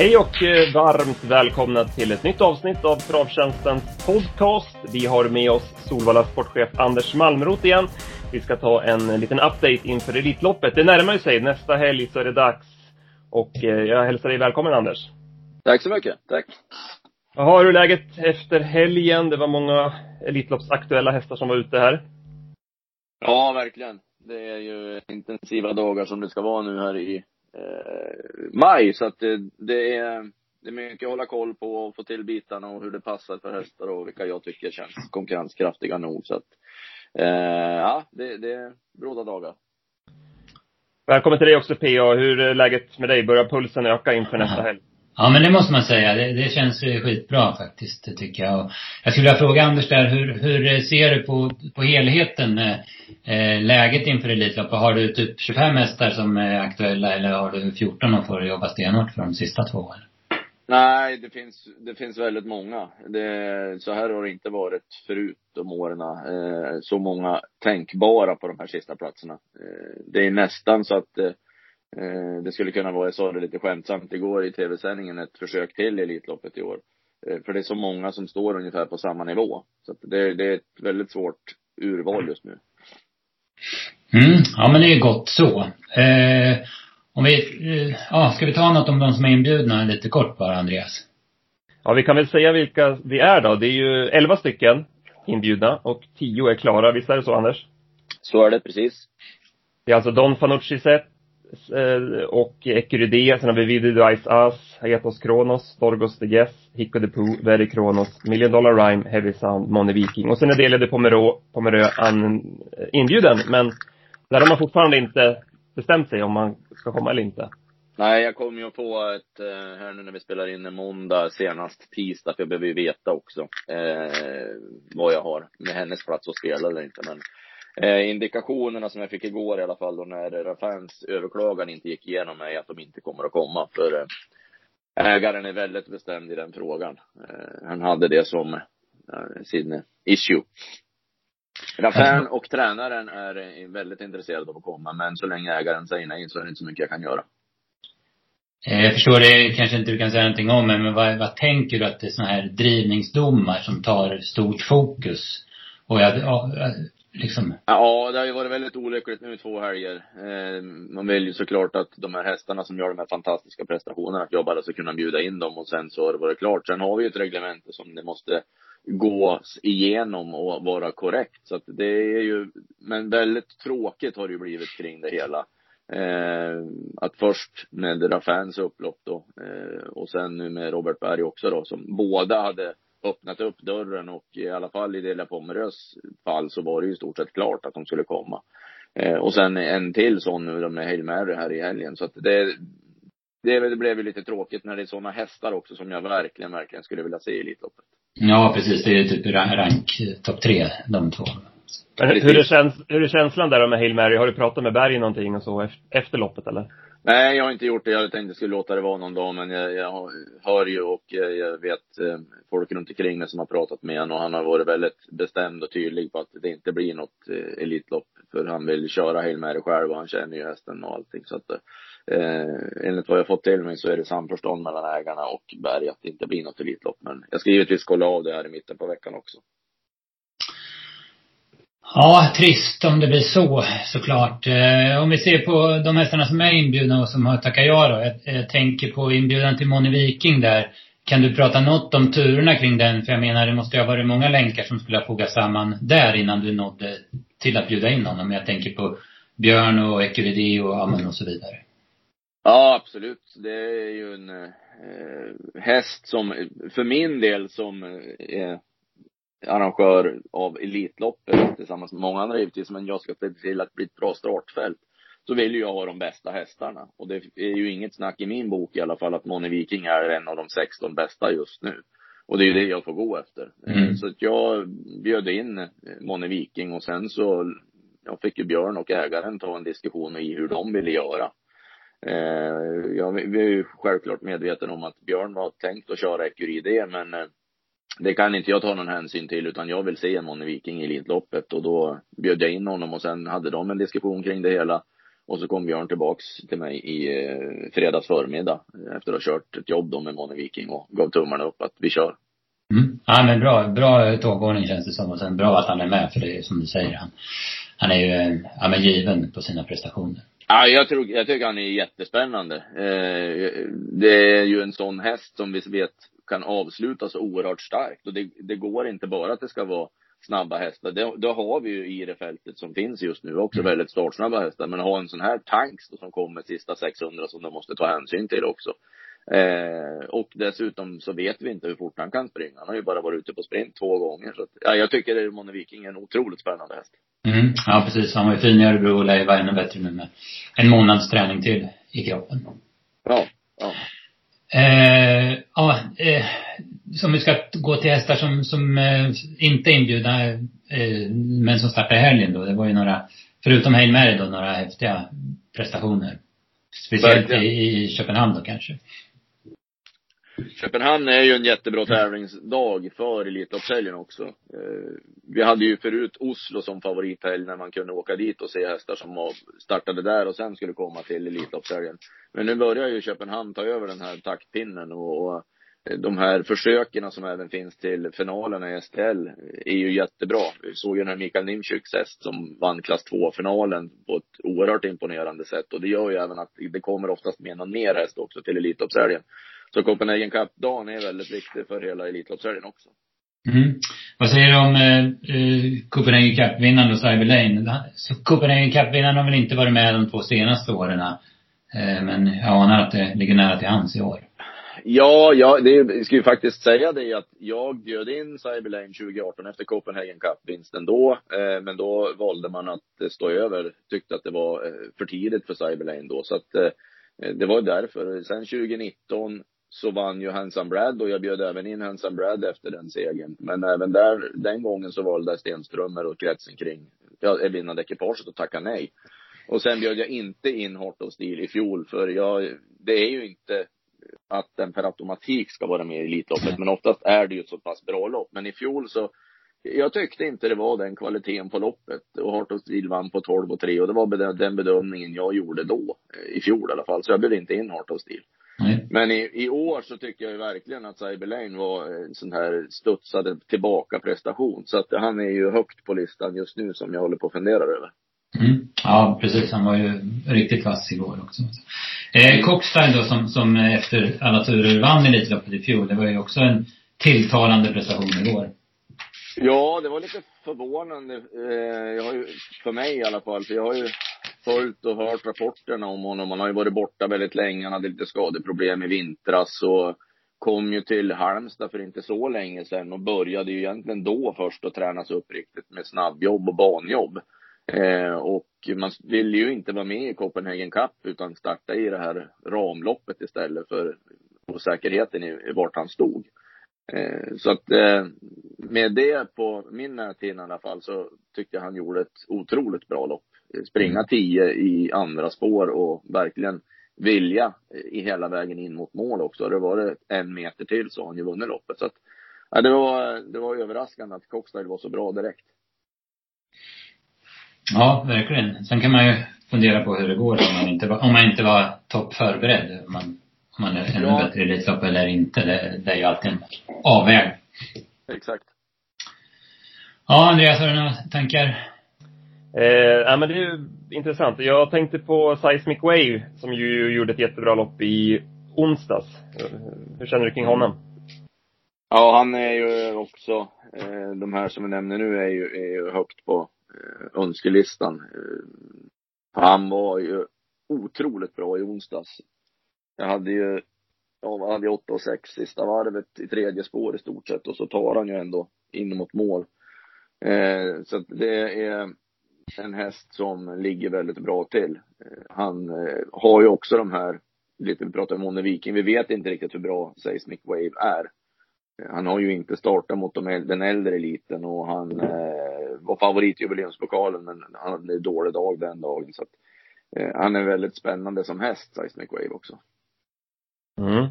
Hej och eh, varmt välkomna till ett nytt avsnitt av Travtjänstens podcast. Vi har med oss Solvalla sportchef Anders Malmrot igen. Vi ska ta en liten update inför Elitloppet. Det närmar sig. Nästa helg så är det dags. Och eh, jag hälsar dig välkommen Anders. Tack så mycket. Tack. Jaha, hur är läget efter helgen? Det var många Elitloppsaktuella hästar som var ute här. Ja, verkligen. Det är ju intensiva dagar som det ska vara nu här i maj. Så att det, det, är, det är mycket att hålla koll på och få till bitarna och hur det passar för hästar och vilka jag tycker känns konkurrenskraftiga nog. Så att, eh, ja, det, det är bråda dagar. Välkommen till dig också PA. Hur är läget med dig? Börjar pulsen öka inför nästa helg? Ja, men det måste man säga. Det, det känns skitbra faktiskt, det tycker jag. Och jag skulle vilja fråga Anders där, hur, hur ser du på, på helheten, eh, eh läget inför Elitloppet? Har du typ 25 hästar som är aktuella eller har du 14 och får jobba stenhårt för de sista två? Eller? Nej, det finns, det finns väldigt många. Det, så här har det inte varit förut de åren. Eh, så många tänkbara på de här sista platserna. Eh, det är nästan så att Eh, det skulle kunna vara, jag sa det lite skämtsamt igår i tv-sändningen, ett försök till i Elitloppet i år. Eh, för det är så många som står ungefär på samma nivå. Så att det, det är ett väldigt svårt urval just nu. Mm, ja men det är gott så. Eh, om vi, eh, ja, ska vi ta något om de som är inbjudna lite kort bara, Andreas? Ja, vi kan väl säga vilka vi är då. Det är ju elva stycken inbjudna och tio är klara. Visst är det så, Anders? Så är det precis. Det är alltså Don Fanucci Set, Eh, Eh, och Ecuride, sen har vi Video Ice As, Aetos, Kronos, Dorgos The Guess, Hicko The Poo, Very Kronos, Million Dollar Rhyme, Heavy Sound, Money Viking. Och sen är Delade Pomerö, Pomerö an, eh, inbjuden, men där har man fortfarande inte bestämt sig om man ska komma eller inte. Nej, jag kommer ju att få ett, eh, här nu när vi spelar in en måndag, senast tisdag, för jag behöver ju veta också eh, vad jag har med hennes plats att spela eller inte. Men Eh, indikationerna som jag fick igår i alla fall då när Rafans överklagan inte gick igenom är att de inte kommer att komma. För eh, ägaren är väldigt bestämd i den frågan. Eh, han hade det som eh, sin issue. Rafan och tränaren är eh, väldigt intresserade av att komma, men så länge ägaren säger nej så är det inte så mycket jag kan göra. Eh, jag förstår det kanske inte du kan säga någonting om, men vad, vad tänker du att det är sådana här drivningsdomar som tar stort fokus? Och jag, liksom? Ja, det har ju varit väldigt olyckligt nu två helger. Eh, man vill ju såklart att de här hästarna som gör de här fantastiska prestationerna, att jag bara ska kunna bjuda in dem och sen så har det varit klart. Sen har vi ju ett reglemente som det måste gås igenom och vara korrekt. Så att det är ju, men väldigt tråkigt har det ju blivit kring det hela. Eh, att först med Rafans upplopp då, eh, och sen nu med Robert Berg också då, som båda hade öppnat upp dörren och i alla fall i Dela Pomerös fall så var det ju i stort sett klart att de skulle komma. Eh, och sen en till sån nu med Hail Mary här i helgen. Så att det, det, det blev ju lite tråkigt när det är sådana hästar också som jag verkligen, verkligen skulle vilja se i Elitloppet. Ja, precis. Det är typ rank topp tre, de två. Men hur är, käns hur är känslan där med Hail Mary? Har du pratat med Berg någonting och så efter loppet eller? Nej, jag har inte gjort det. Jag tänkte att jag skulle låta det vara någon dag, men jag, jag hör ju och eh, jag, vet eh, folk runt omkring mig som har pratat med honom och han har varit väldigt bestämd och tydlig på att det inte blir något eh, Elitlopp. För han vill köra Hail Mary själv och han känner ju hästen och allting. Så att eh, enligt vad jag fått till mig så är det samförstånd mellan ägarna och Berg att det inte blir något Elitlopp. Men jag ska givetvis kolla av det här i mitten på veckan också. Ja, trist om det blir så såklart. Eh, om vi ser på de hästarna som är inbjudna och som har tackat ja då. Jag, jag tänker på inbjudan till Moni Viking där. Kan du prata något om turerna kring den? För jag menar, det måste ju ha varit många länkar som skulle ha fogats samman där innan du nådde till att bjuda in honom. Jag tänker på Björn och Ecuridi och Amen och så vidare. Ja, absolut. Det är ju en eh, häst som, för min del, som är arrangör av Elitloppet tillsammans med många andra givetvis, men jag ska se till att blir ett bra startfält. Så vill ju jag ha de bästa hästarna. Och det är ju inget snack i min bok i alla fall att Moni Viking är en av de 16 bästa just nu. Och det är ju det jag får gå efter. Mm. Så att jag bjöd in Moni Viking och sen så, jag fick ju Björn och ägaren ta en diskussion i hur de ville göra. Eh, jag, är ju självklart medveten om att Björn var tänkt att köra Ecuride, men eh, det kan inte jag ta någon hänsyn till utan jag vill se en Moni Viking i Elitloppet och då bjöd jag in honom och sen hade de en diskussion kring det hela. Och så kom Björn tillbaks till mig i eh, fredags förmiddag efter att ha kört ett jobb då med Money Viking och gav tummarna upp att vi kör. Mm. Ja men bra, bra tågordning känns det som och sen bra att han är med för det är som du säger han, han är ju, ja men given på sina prestationer. Ja, jag, tror, jag tycker han är jättespännande. Eh, det är ju en sån häst som vi vet kan avslutas oerhört starkt och det, det går inte bara att det ska vara snabba hästar. Det, det har vi ju i det fältet som finns just nu också, mm. väldigt startsnabba hästar. Men att ha en sån här tanks då, som kommer sista 600 som de måste ta hänsyn till också. Eh, och dessutom så vet vi inte hur fort han kan springa. Han har ju bara varit ute på sprint två gånger. Så att, ja, jag tycker att Monne Viking är en otroligt spännande häst. Mm, ja precis. Han var ju fin i Örebro och lär ju vara ännu bättre nu med en månads träning till i kroppen. Ja, ja. Eh, ja, eh, som vi ska gå till hästar som, som eh, inte är inbjudna, eh, men som startar i helgen då. Det var ju några, förutom Hail Mary då, några häftiga prestationer. Speciellt i, i Köpenhamn då kanske. Köpenhamn är ju en jättebra tävlingsdag för Elitloppshelgen också. Eh, vi hade ju förut Oslo som favorithelg när man kunde åka dit och se hästar som startade där och sen skulle komma till Elitloppshelgen. Men nu börjar ju Köpenhamn ta över den här taktpinnen och eh, de här försöken som även finns till finalerna i STL är ju jättebra. Vi såg ju den här Mikael Nimczyks häst som vann klass 2-finalen på ett oerhört imponerande sätt och det gör ju även att det kommer oftast med någon mer häst också till Elitloppshelgen. Så Copenhagen Cup-dagen är väldigt viktig för hela Elitloppshelgen också. Mm. Vad säger du om eh, eh Copenhagen Cup-vinnaren och Cyber Lane? Så Copenhagen Cup-vinnaren har väl inte varit med de två senaste åren. Eh, men jag anar att det ligger nära till hans i år. Ja, ja, det ska ju faktiskt säga det att jag bjöd in Cyber Lane 2018 efter Copenhagen Cup-vinsten då. Eh, men då valde man att stå över, tyckte att det var eh, för tidigt för Cyber Lane då. Så att eh, det var därför. Sen 2019 så vann ju Hansan Brad och jag bjöd även in Hansan Brad efter den segern. Men även där, den gången så valde Stenströmer och kretsen kring ja, vinnande ekipaget att tacka nej. Och sen bjöd jag inte in Heart of Steel i fjol för jag, det är ju inte att den per automatik ska vara med i Elitloppet. Men oftast är det ju ett så pass bra lopp. Men i fjol så, jag tyckte inte det var den kvaliteten på loppet. Och Heart of Steel vann på 12 och 3 och det var den bedömningen jag gjorde då. I fjol i alla fall. Så jag bjöd inte in Heart of Steel. Men i, i år så tycker jag ju verkligen att Cyber Lane var en sån här studsade tillbaka prestation. Så att han är ju högt på listan just nu som jag håller på att fundera över. Mm. Ja, precis. Han var ju riktigt vass igår också. Eh, Cockstyle då som, som efter alla turer vann Elitloppet i fjol. Det var ju också en tilltalande prestation igår. Ja, det var lite förvånande. Eh, jag har ju, för mig i alla fall, för jag har ju följt och hört rapporterna om honom. Han har ju varit borta väldigt länge. Han hade lite skadeproblem i vintras och kom ju till Halmstad för inte så länge sedan och började ju egentligen då först att tränas upp riktigt med snabbjobb och banjobb. Eh, och man ville ju inte vara med i Copenhagen Cup utan starta i det här ramloppet istället för osäkerheten i, vart han stod. Eh, så att eh, med det på min näthinna i alla fall så tyckte jag han gjorde ett otroligt bra lopp. Springa tio i andra spår och verkligen vilja i hela vägen in mot mål också. Det var det en meter till så har han ju vunnit loppet. Så att, ja, det var, det var överraskande att Cockstyle var så bra direkt. Ja, verkligen. Sen kan man ju fundera på hur det går om man inte var, om man inte var topp förberedd. Om man, om man är ännu ja. bättre i Elitlopp eller inte. Det, det är ju alltid en avväg. Exakt. Ja, Andreas, har du några tankar? Eh, ja, men det är ju intressant. Jag tänkte på Seismic Wave, som ju gjorde ett jättebra lopp i onsdags. Hur känner du kring honom? Ja, han är ju också, eh, de här som vi nämner nu är ju, är ju högt på eh, önskelistan. Eh, han var ju otroligt bra i onsdags. Jag hade ju, ja, jag hade 8 och 6 sista varvet i tredje spår i stort sett och så tar han ju ändå in mot mål. Eh, så att det är en häst som ligger väldigt bra till. Eh, han eh, har ju också de här, lite vi pratade om Monne Viking, vi vet inte riktigt hur bra Seismic Wave är. Eh, han har ju inte startat mot de, den äldre eliten och han eh, var favorit i jubileumspokalen men han hade en dålig dag den dagen. Så att, eh, han är väldigt spännande som häst, Seismic Wave också. Mm.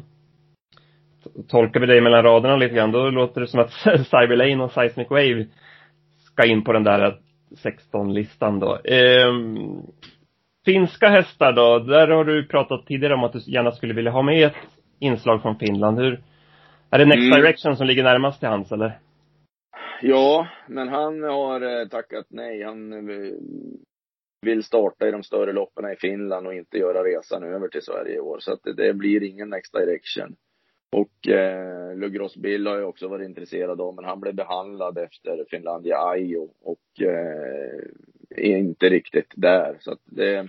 Tolkar vi dig mellan raderna lite grann, då låter det som att Cyberlane och Seismic Wave ska in på den där 16-listan då. Eh, finska hästar då, där har du pratat tidigare om att du gärna skulle vilja ha med ett inslag från Finland. Hur, är det Next Mm. Direction som ligger närmast till hands eller? Ja, men han har eh, tackat nej. Han eh, vill starta i de större loppen i Finland och inte göra resan över till Sverige i år. Så att det, det blir ingen Next Direction. Och eh, Lugros Bill har jag också varit intresserad av, men han blev behandlad efter Finlandia Ajo och eh, är inte riktigt där. Så att det,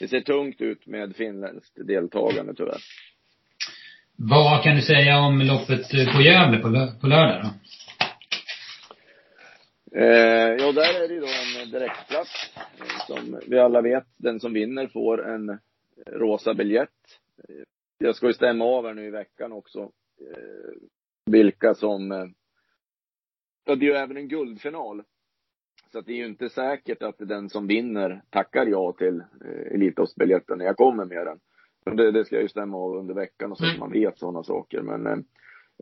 det ser tungt ut med finländskt deltagande tyvärr. Vad kan du säga om loppet på Gävle på, lö- på lördag då? Eh, ja, där är det ju då en direktplats. Eh, som vi alla vet, den som vinner får en rosa biljett. Jag ska ju stämma av här nu i veckan också. Eh, vilka som... Eh, ja, det är ju även en guldfinal. Så att det är ju inte säkert att den som vinner tackar ja till eh, Elitloppsbiljetten när jag kommer med den. Det, det ska jag ju stämma av under veckan och så att Mm. man vet sådana saker. Men eh,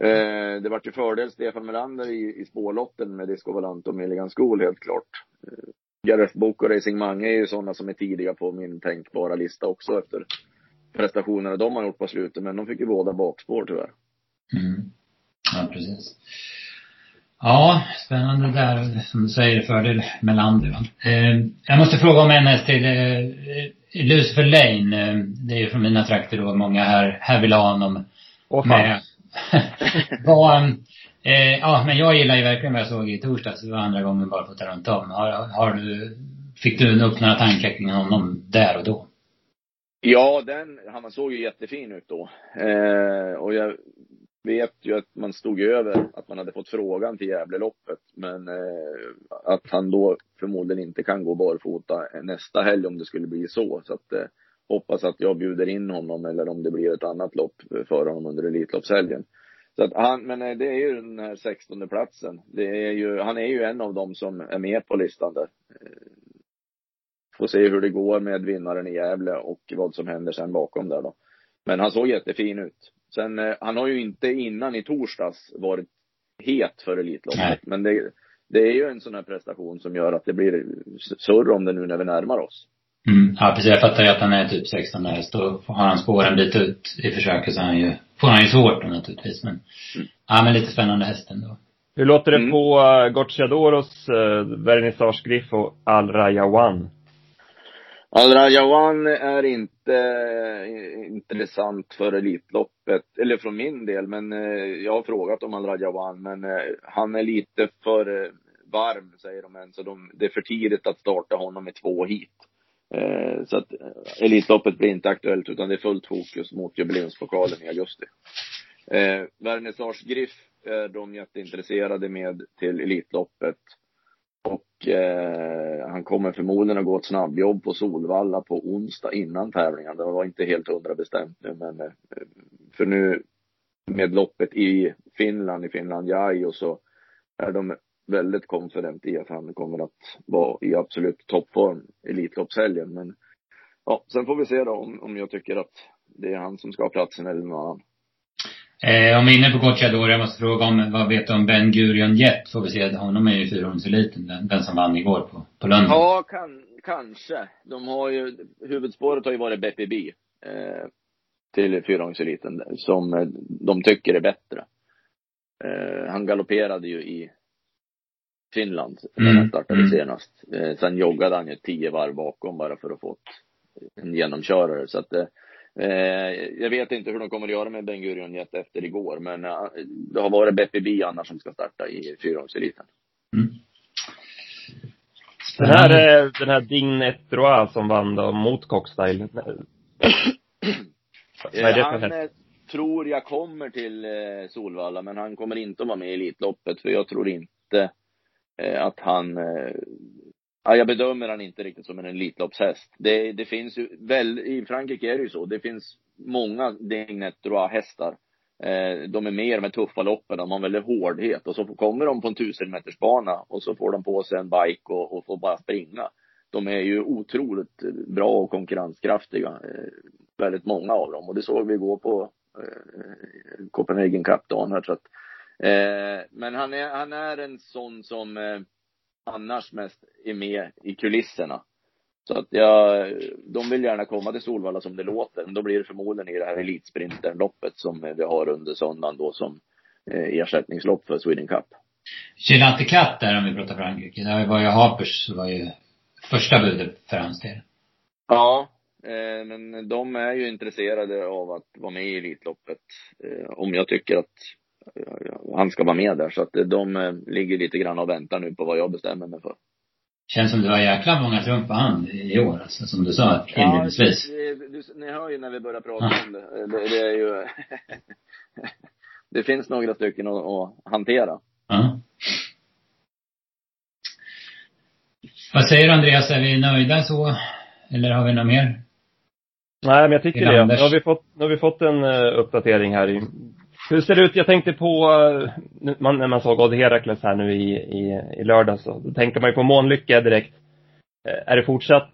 Eh, det vart ju fördel Stefan Melander i, i spårlotten med Disco Volante och Milligan School helt klart. Eh, Gareth Book och Racing Mange är ju sådana som är tidiga på min tänkbara lista också efter prestationerna de har gjort på slutet. Men de fick ju båda bakspår tyvärr. Mm. Ja, precis. Ja, spännande där. Som du säger, fördel Melander. Eh, jag måste fråga om häst till. Eh, Lucifer Lane. Eh, det är ju från mina trakter då. Många här, här vill ha honom Åh fan. med. Vad, eh, ja, men jag gillar ju verkligen vad jag såg i torsdags. Det var andra gången bara fått runt om. Har, har du, fick du upp några tankar kring honom där och då? Ja, den, han såg ju jättefin ut då. Eh, och jag vet ju att man stod över att man hade fått frågan till Gävleloppet. Men eh, att han då förmodligen inte kan gå barfota nästa helg om det skulle bli så. Så att eh, hoppas att jag bjuder in honom eller om det blir ett annat lopp för honom under Elitloppshelgen. Så att han, men eh, det är ju den här 16 platsen. Det är ju, han är ju en av dem som är med på listan där. Eh, Eh, Får se hur det går med vinnaren i Gävle och vad som händer sen bakom där då. Men han såg jättefin ut. Sen, eh, han har ju inte innan i torsdags varit het för Elitloppet. Men det, det är ju en sån här prestation som gör att det blir surr om det nu när vi närmar oss. Mm. Ja, precis. Jag fattar ju att han är typ 16 häst. Då har han spår en bit ut i försöket så han ju, får han ju svårt då naturligtvis. Men, ja men lite spännande häst ändå. Hur låter det Mm. på uh, Gocciadoros uh, Vernissage Griff och Al Rayawan? Al-Rajawan är inte eh, intressant för Elitloppet, eller från min del, men eh, jag har frågat om Al-Rajawan, men eh, han är lite för varm, säger de än, så de, det är för tidigt att starta honom i två hit. Så att Elitloppet blir inte aktuellt, utan det är fullt fokus mot jubileumspokalen i augusti. Vernissage Griff är de jätteintresserade med till Elitloppet. Och eh, han kommer förmodligen att gå ett snabbjobb på Solvalla på onsdag innan tävlingen. Det var inte helt hundra bestämt nu men eh, för nu med loppet i Finland, i Finland Jajo så är de väldigt konfident i att han kommer att vara i absolut toppform Elitloppshelgen. Men ja, sen får vi se då om, om jag tycker att det är han som ska ha platsen eller någon annan. Eh, om vi är inne på Gocciador, jag måste fråga om, vad vet du om Ben Gurion Jet? Får vi se, honom är ju fyrhjulseliten, den, den som vann igår på, på London. Ja, kan, kanske. De har ju, huvudspåret har ju varit BPB eh, till fyrhjulseliten som eh, de tycker är bättre. Eh, han galopperade ju i Finland när Mm, han startade mm. senast. Eh, sen joggade han ju tio varv bakom bara för att få en genomkörare. Så att eh, jag vet inte hur de kommer att göra med Ben Gurion efter igår, men eh, det har varit BPB annars som ska starta i fyrhjulseliten. Mm. Den här, är den här Ding Etroa som vann då mot Cockstyle. Han eh, tror jag kommer till eh, Solvalla, men han kommer inte att vara med i Elitloppet, för jag tror inte eh, att han eh, Ja, jag bedömer han inte riktigt som en Elitloppshäst. Det, det finns ju, väl, i Frankrike är det ju så. Det finns många Dignet hästar eh, De är mer med tuffa loppen, de har en väldigt hårdhet. Och så kommer de på en tusenmetersbana och så får de på sig en bike och, och får bara springa. De är ju otroligt bra och konkurrenskraftiga. Eh, väldigt många av dem. Och det såg vi igår på eh, Copenhagen Cup-dagen här. Så att, eh, men han är, han är en sån som eh, annars mest är med i kulisserna. Så att jag, de vill gärna komma till Solvalla som det låter. Men då blir det förmodligen i det här elitsprinterloppet som vi har under söndagen då som eh, ersättningslopp för Sweden Cup. Gelati Cat där om vi pratar Frankrike. Där var ju Hapers var ju första budet för hans del. Ja, eh, men de är ju intresserade av att vara med i Elitloppet. Eh, om jag tycker att han ska vara med där. Så att de eh, ligger lite grann och väntar nu på vad jag bestämmer mig för. Känns som du har jäkla många trumf på hand i år, alltså, som du sa inledningsvis. Ja, det, du, ni hör ju när vi börjar prata om det. Det, det är ju Det finns några stycken att, att hantera. Ja. Vad säger du Andreas, är vi nöjda så? Eller har vi något mer? Nej, men jag tycker det. Nu har vi fått, nu har vi fått en uh, uppdatering här i hur ser det ut? Jag tänkte på, nu- man, när man såg Odd Herakles här nu i, i, i lördag så då tänker man ju på Månlycke direkt. Eh, Är det fortsatt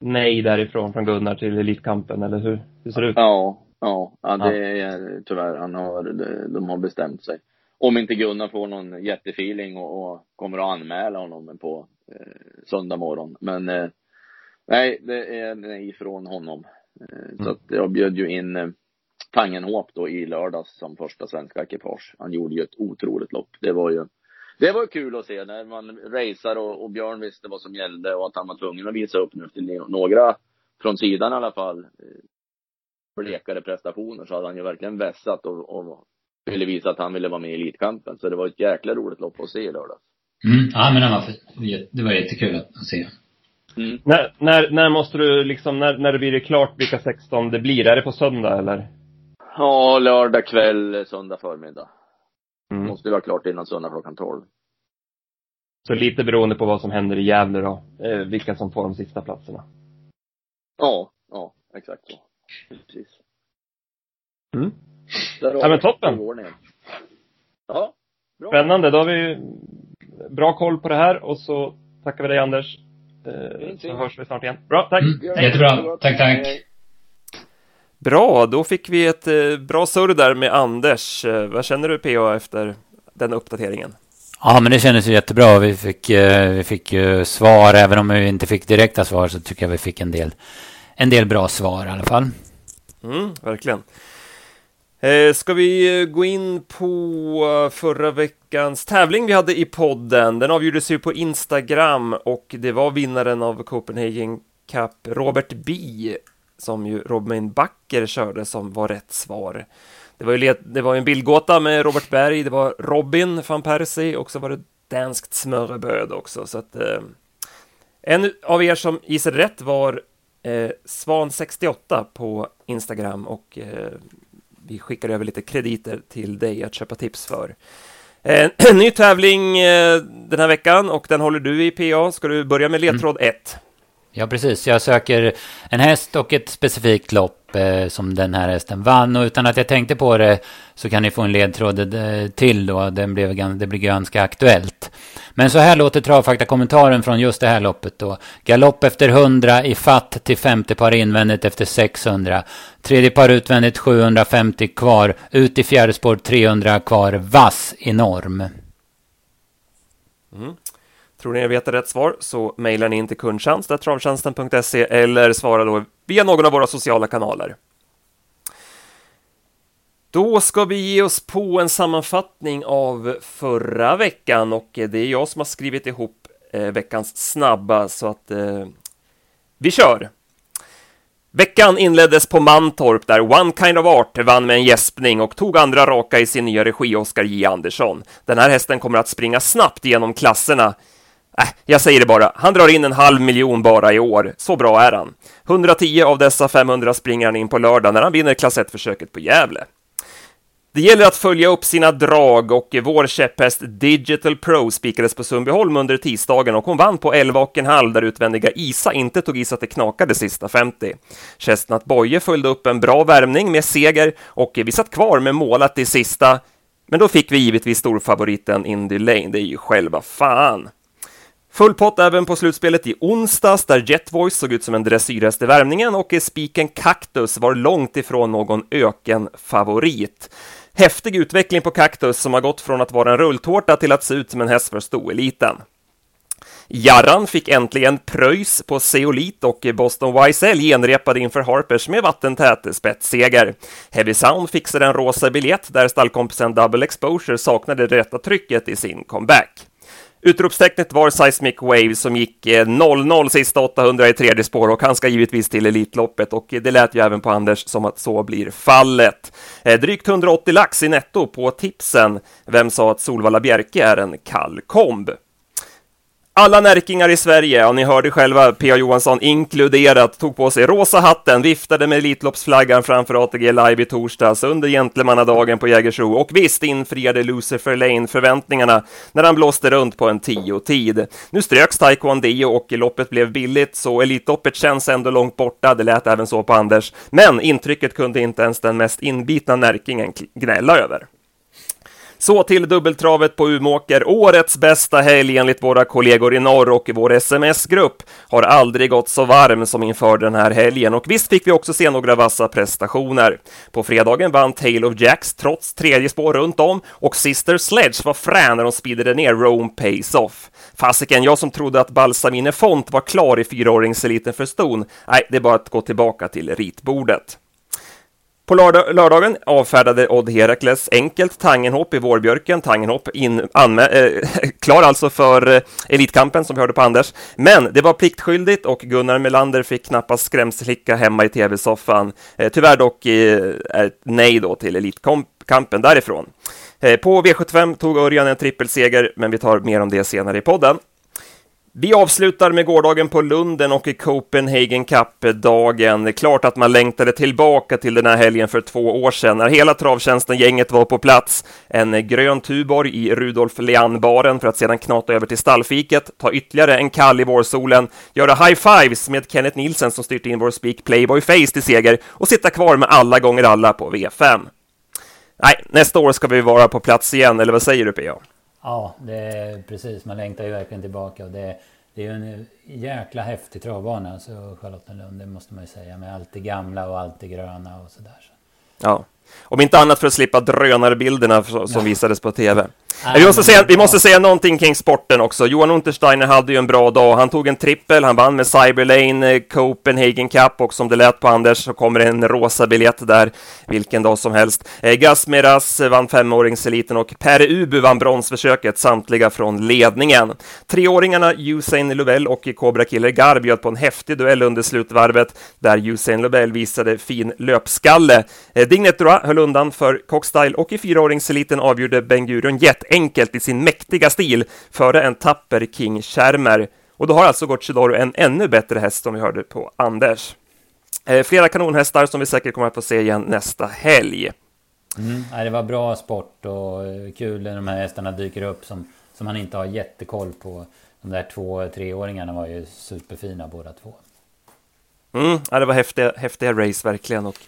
nej därifrån från Gunnar till Elitkampen eller hur, hur ser det ut? Ja, ja, ja det är tyvärr, han har, de, har bestämt sig. Om inte Gunnar får någon jättefeeling och, och kommer att anmäla honom på eh, söndag morgon. Men eh, nej, det är nej från honom. Eh, Så att jag bjöd ju in eh, Tangenhop då i lördags som första svenska ekipage. Han gjorde ju ett otroligt lopp. Det var ju det var kul att se när man racear och, och Björn visste vad som gällde och att han var tvungen att visa upp nu till några från sidan i alla fall eh, blekare prestationer så hade han ju verkligen vässat och, och ville visa att han ville vara med i Elitkampen. Så det var ett jäkla roligt lopp att se i lördags. Mm. Ja, men den var. Det var jättekul att se. Mm. När, när, när måste du liksom, när, när det blir det klart vilka 16 det blir? Är det på söndag eller? Ja, lördag kväll, söndag förmiddag. Mm. Måste vara klart innan söndag klockan 12. Så lite beroende på vad som händer i Gävle då, eh, vilka som får de sista platserna. Ja, ja, exakt så. Precis. Mm. Ja, men toppen. Ja, bra. Spännande, då har vi bra koll på det här och så tackar vi dig Anders. Eh, så hörs vi snart igen. Bra, tack! Mm. Jättebra. Tack, tack. Bra, då fick vi ett eh, bra surr där med Anders. Eh, vad känner du PA efter den uppdateringen? Ja, men det kändes ju jättebra. Vi fick, eh, vi fick ju svar, även om vi inte fick direkta svar så tycker jag vi fick en del, en del bra svar i alla fall. Mm, verkligen. Ska vi gå in på förra veckans tävling vi hade i podden? Den avgjordes ju på Instagram och det var vinnaren av Copenhagen Cup, Robert B, som ju Robin Backer körde som var rätt svar. Det var ju det var en bildgåta med Robert Berg, det var Robin van Persie och så var det danskt smörrebröd också, så att eh, en av er som gissade rätt var eh, Svan68 på Instagram och eh, vi skickar över lite krediter till dig att köpa tips för. Eh, ny tävling eh, den här veckan och den håller du i PA. Ska du börja med ledtråd 1? Ja, precis. Jag söker en häst och ett specifikt lopp eh, som den här hästen vann. Och utan att jag tänkte på det så kan ni få en ledtråd eh, till då. Den blev, det blir ganska aktuellt. Men så här låter travfaktakommentaren från just det här loppet då. Galopp efter 100 i fatt till femte par invändigt efter 600. Tredje par utvändigt 750 kvar. Ut i fjärde spår 300 kvar. Vass enorm. Mm. Tror ni jag vet rätt svar så mejlar ni in till kundtjänst.travtjänsten.se eller svara då via någon av våra sociala kanaler. Då ska vi ge oss på en sammanfattning av förra veckan och det är jag som har skrivit ihop eh, veckans snabba så att eh, vi kör! Veckan inleddes på Mantorp där One Kind of Art vann med en gäspning och tog andra raka i sin nya regi Oskar J. Andersson. Den här hästen kommer att springa snabbt genom klasserna. Äh, jag säger det bara, han drar in en halv miljon bara i år. Så bra är han. 110 av dessa 500 springer han in på lördag när han vinner klass 1-försöket på Gävle. Det gäller att följa upp sina drag och vår käpphäst Digital Pro spikades på Sundbyholm under tisdagen och hon vann på 11,5 där utvändiga Isa inte tog i så att det knakade sista 50. Chestnut Boye följde upp en bra värmning med seger och vi satt kvar med målat i sista, men då fick vi givetvis storfavoriten Indy Lane, det är ju själva fan. Full pott även på slutspelet i onsdags där Jetvoice såg ut som en dressyrhäst i värmningen och spiken Cactus var långt ifrån någon ökenfavorit. Häftig utveckling på Cactus som har gått från att vara en rulltårta till att se ut som en häst för stoeliten. Jarran fick äntligen pröjs på Zeolit och Boston YSL genrepade inför Harpers med vattentät spetsseger. Heavy Sound fixade en rosa biljett där stallkompisen Double Exposure saknade det rätta trycket i sin comeback. Utropstecknet var Seismic Wave som gick eh, 0-0 sista 800 i tredje spår och han ska givetvis till Elitloppet och det lät ju även på Anders som att så blir fallet. Eh, drygt 180 lax i netto på tipsen. Vem sa att Solvalla Bjerke är en kall komb? Alla närkingar i Sverige, ja ni hörde själva P.A. Johansson inkluderat, tog på sig rosa hatten, viftade med Elitloppsflaggan framför ATG Live i torsdags under gentlemannadagen på Jägersro och visst infriade Lucifer Lane förväntningarna när han blåste runt på en tio-tid. Nu ströks Taekwondo och loppet blev billigt, så Elitloppet känns ändå långt borta, det lät även så på Anders, men intrycket kunde inte ens den mest inbitna närkingen gnälla över. Så till dubbeltravet på Umåker. Årets bästa helg enligt våra kollegor i norr och vår sms-grupp har aldrig gått så varm som inför den här helgen. Och visst fick vi också se några vassa prestationer. På fredagen vann Tale of Jacks trots tredje spår runt om och Sister Sledge var frän när de speedade ner Rome Pace Off. Fasiken, jag som trodde att Balsamine Font var klar i fyraåringseliten för ston. Nej, det är bara att gå tillbaka till ritbordet. På lördag, lördagen avfärdade Odd Herakles enkelt Tangenhop i vårbjörken. Tangenhop in, äh, klar alltså för eh, Elitkampen som vi hörde på Anders. Men det var pliktskyldigt och Gunnar Melander fick knappast skrämselhicka hemma i tv-soffan. Eh, tyvärr dock eh, ett nej då till Elitkampen därifrån. Eh, på V75 tog Örjan en trippelseger, men vi tar mer om det senare i podden. Vi avslutar med gårdagen på Lunden och i Copenhagen Cup-dagen. Klart att man längtade tillbaka till den här helgen för två år sedan när hela travtjänsten-gänget var på plats. En grön Tuborg i Rudolf Leann-baren för att sedan knata över till stallfiket, ta ytterligare en kall i vårsolen, göra high-fives med Kenneth Nielsen som styrt in vår Speak Playboy Face till seger och sitta kvar med alla gånger alla på V5. Nej, nästa år ska vi vara på plats igen, eller vad säger du P.A.? Ja, det är precis. Man längtar ju verkligen tillbaka. Och det, det är ju en jäkla häftig travbana, alltså Charlottenlund, det måste man ju säga. Med allt det gamla och allt det gröna och sådär. Ja, om inte annat för att slippa drönarbilderna som ja. visades på tv. Vi måste, säga, vi måste säga någonting kring sporten också. Johan Untersteiner hade ju en bra dag. Han tog en trippel, han vann med Cyberlane, eh, Copenhagen Cup och som det lät på Anders så kommer en rosa biljett där vilken dag som helst. Eh, Gas Meras vann femåringseliten och Per Ubu vann bronsförsöket, samtliga från ledningen. Treåringarna Usain Lovell och Cobra Killer Gar bjöd på en häftig duell under slutvarvet där Usain Lovell visade fin löpskalle. Eh, Dignet Droit höll undan för Cockstyle och i fyraåringseliten avgjorde Ben Gurion Jet enkelt i sin mäktiga stil före en tapper King Schermer. Och då har alltså Gocciadoro en ännu bättre häst som vi hörde på Anders. Eh, flera kanonhästar som vi säkert kommer att få se igen nästa helg. Mm, det var bra sport och eh, kul när de här hästarna dyker upp som, som man inte har jättekoll på. De där två treåringarna var ju superfina båda två. Mm, ja, det var häftiga, häftiga race verkligen och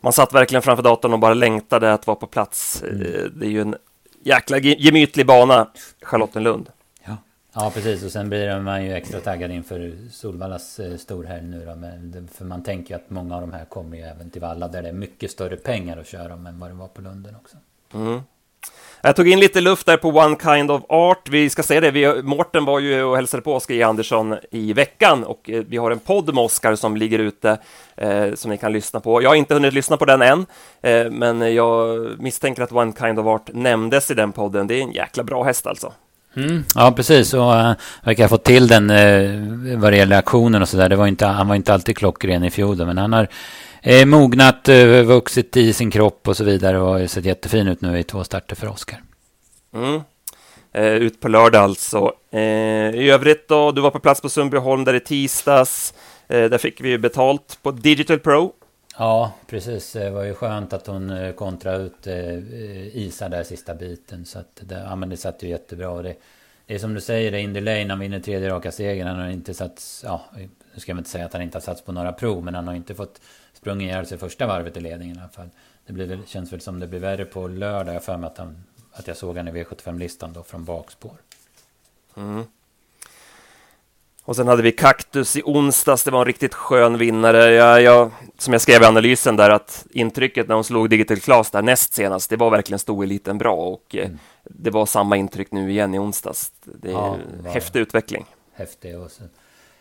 man satt verkligen framför datorn och bara längtade att vara på plats. Mm. Eh, det är ju en jäkla gemytlig bana, Charlottenlund. Ja. ja, precis. Och sen blir man ju extra taggad inför Solvallas eh, storhelg nu då. Men, för man tänker ju att många av de här kommer ju även till Valla där det är mycket större pengar att köra om än vad det var på Lunden också. Mm. Jag tog in lite luft där på One Kind of Art. Vi ska säga det, vi, Mårten var ju och hälsade på Oskar J. Andersson i veckan och eh, vi har en podd med Oskar som ligger ute eh, som ni kan lyssna på. Jag har inte hunnit lyssna på den än, eh, men jag misstänker att One Kind of Art nämndes i den podden. Det är en jäkla bra häst alltså. Mm, ja, precis. Och uh, verkar ha fått till den uh, vad det gäller aktionen och så där. han var inte alltid klockren i fjol, men han har eh, mognat, eh, vuxit i sin kropp och så vidare och har sett jättefin ut nu i två starter för Oskar. Mm. Eh, ut på lördag alltså. Eh, I övrigt då, du var på plats på Sundbyholm där i tisdags. Eh, där fick vi ju betalt på Digital Pro. Ja, precis. Det var ju skönt att hon eh, kontrade ut eh, Isa där sista biten. Så att det, ja, men det satt ju jättebra. Det, det är som du säger, det är Indy Lane, han vinner tredje raka segern. Han har inte satt, ja, nu ska jag inte säga att han inte har satts på några prov, men han har inte fått sprungit ihjäl sig första varvet i ledningen i alla fall. Det blir väl, känns väl som det blir värre på lördag. Jag för mig att, han, att jag såg han i V75-listan då från bakspår. Mm. Och sen hade vi Kaktus i onsdags. Det var en riktigt skön vinnare. Jag, jag, som jag skrev i analysen där att intrycket när hon slog Digital Class där näst senast, det var verkligen stoeliten bra och eh, mm. det var samma intryck nu igen i onsdags. Det är ja, häftig utveckling. häftig. Och så,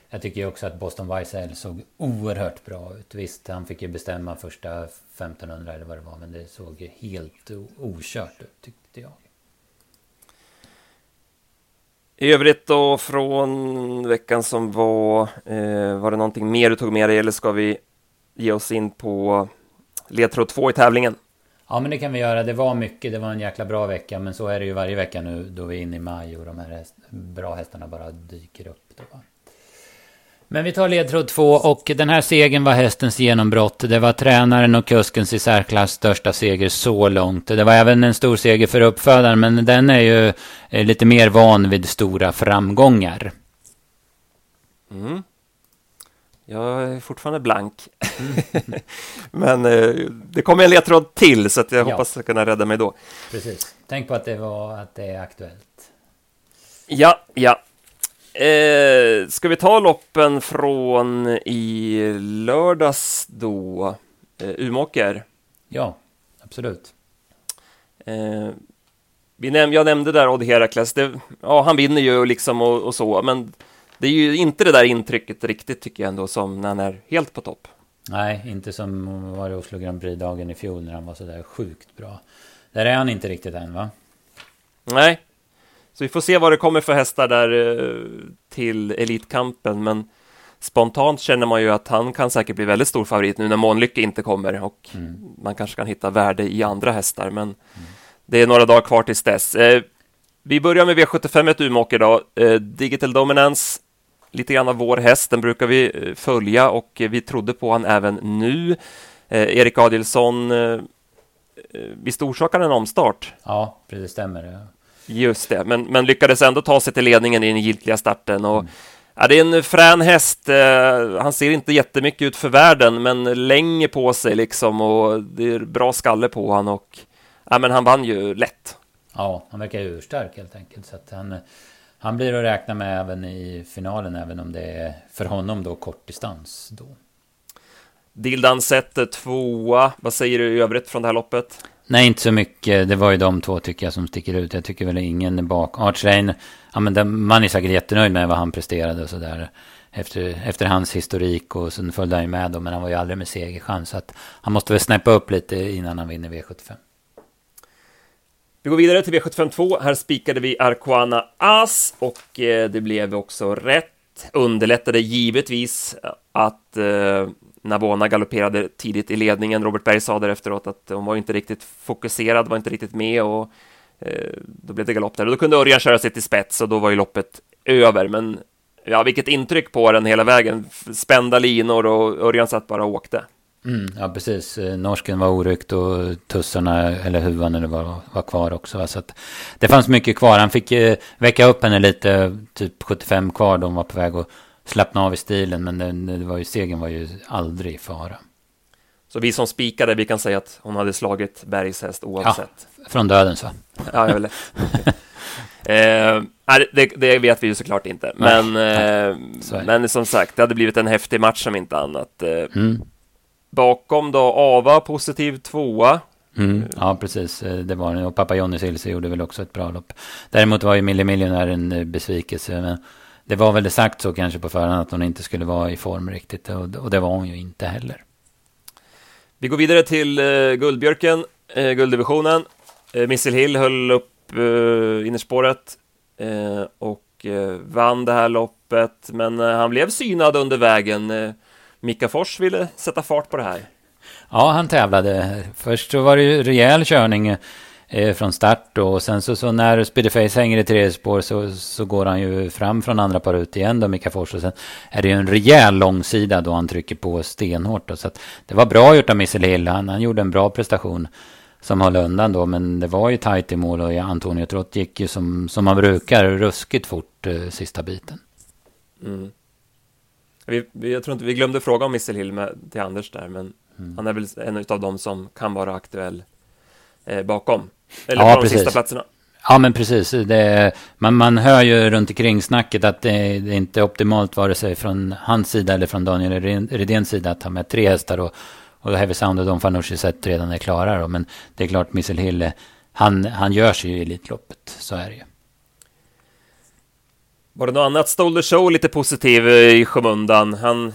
jag tycker också att Boston YSL såg oerhört bra ut. Visst, han fick ju bestämma första 1500 eller vad det var. Men det såg helt okört ut tyckte jag. I övrigt då från veckan som var, eh, var det någonting mer du tog med dig eller ska vi ge oss in på ledtråd två i tävlingen? Ja men det kan vi göra. Det var mycket. Det var en jäkla bra vecka. Men så är det ju varje vecka nu då vi är inne i maj och de här häst, bra hästarna bara dyker upp. Då. Men vi tar ledtråd två och den här segern var hästens genombrott. Det var tränaren och kuskens i särklass största seger så långt. Det var även en stor seger för uppfödaren men den är ju eh, lite mer van vid stora framgångar. Mm. Jag är fortfarande blank. Mm. men eh, det kommer en ledtråd till så att jag ja. hoppas att kunna rädda mig då. Precis. Tänk på att det, var, att det är aktuellt. Ja, ja. Eh, ska vi ta loppen från i lördags då? Eh, Umåker? Ja, absolut. Eh, vi näm jag nämnde där Odd Herakles. Det, ja, han vinner ju liksom och, och, så, men det är ju inte det där intrycket riktigt tycker jag ändå som när han är helt på topp. Nej, inte som var det Oslo Grand Prix-dagen i fjol när han var så där sjukt bra. Där är han inte riktigt än va? Nej, så vi får se vad det kommer för hästar där eh, till Elitkampen, men spontant känner man ju att han kan säkert bli väldigt stor favorit nu när Månlycke inte kommer och mm. man kanske kan hitta värde i andra hästar, men mm. det är några dagar kvar tills dess. Eh, vi börjar med V75 ett Umeåker då. Eh, Digital Dominance, lite grann av vår häst, den brukar vi följa och vi trodde på han även nu. Erik Adielsson, visst orsakade en omstart? Ja, det stämmer. Just det, men, men lyckades ändå ta sig till ledningen i den giltiga starten. Och, mm. ja, det är en frän häst. Eh, han ser inte jättemycket ut för världen, men länger på sig liksom och det är bra skalle på han och ja, men han vann ju lätt. Ja, han verkar urstark helt enkelt. Så att han, han blir att räkna med även i finalen, även om det är för honom då kortdistans då. Dildan sätter tvåa. Vad säger du i övrigt från det här loppet? Nej, inte så mycket. Det var ju de två tycker jag som sticker ut. Jag tycker väl ingen bak. Arch Rain, ja men den, man är säkert jättenöjd med vad han presterade och sådär. Efter, efter hans historik och sen följde han ju med då, men han var ju aldrig med segerchans. Så att han måste väl snäppa upp lite innan han vinner V75. Vi går vidare till V752. Här spikade vi Arquana As och eh, det blev också rätt. Underlättade givetvis att eh, Navona galopperade tidigt i ledningen. Robert Berg sa där efteråt att hon var inte riktigt fokuserad, var inte riktigt med och eh, då blev det galopp där. Och då kunde Örjan köra sig till spets och då var ju loppet över. Men ja, vilket intryck på den hela vägen. Spända linor och Örjan satt bara och åkte. Mm, ja, precis. Eh, norsken var oryckt och tussarna, eller huvan, eller var, var kvar också. Så att det fanns mycket kvar. Han fick eh, väcka upp henne lite, typ 75 kvar. De var på väg att slappna av i stilen, men den, det var ju, segern var ju aldrig i fara. Så vi som spikade, vi kan säga att hon hade slagit Bergs häst oavsett? Ja, från döden så. ja, jag vill eh, det, det, vet vi ju såklart inte, men, eh, men som sagt, det hade blivit en häftig match om inte annat. Eh, mm. Bakom då Ava, positiv tvåa. Mm, ja, precis. Eh, det var det. Och pappa Johnny Silse gjorde väl också ett bra lopp. Däremot var ju Millie Millionär en eh, besvikelse. Men det var väl sagt så kanske på förhand att hon inte skulle vara i form riktigt. Och, det var hon ju inte heller. Vi går vidare till uh, Guldbjörken, uh, gulddivisionen. Uh, Missile Hill höll upp uh, innerspåret uh, och vann det här loppet. Men han blev synad under vägen. Mika Fors ville sätta fart på det här. Ja, han tävlade. Först så var det ju rejäl körning eh, från start då. Och sen så, så när Speedyface hänger i tredje spår så, så går han ju fram från andra par ut igen då, Mika Fors. Och sen är det ju en rejäl långsida då han trycker på stenhårt då. Så att det var bra gjort av Missile Hill. Han, han gjorde en bra prestation som höll undan då. Men det var ju tajt i mål och Antonio Trott gick ju som, som man brukar ruskigt fort eh, sista biten. Mm. Vi, jag tror inte vi glömde fråga om Missile Hill med, till Anders där, men mm. han är väl en av dem som kan vara aktuell eh, bakom. Eller ja, på de sista platserna. Ja, men precis. Det, man, man hör ju runt omkring snacket att det, det är inte optimalt vare sig från hans sida eller från Daniel Redéns sida att ha med tre hästar och, och Heavy Sound och Don Fanucci sett redan är klara. Då. Men det är klart, Missile Hill, han, han gör sig ju i Elitloppet. Så är det ju. Var det något annat? Stole the show lite positiv eh, i skymundan. Han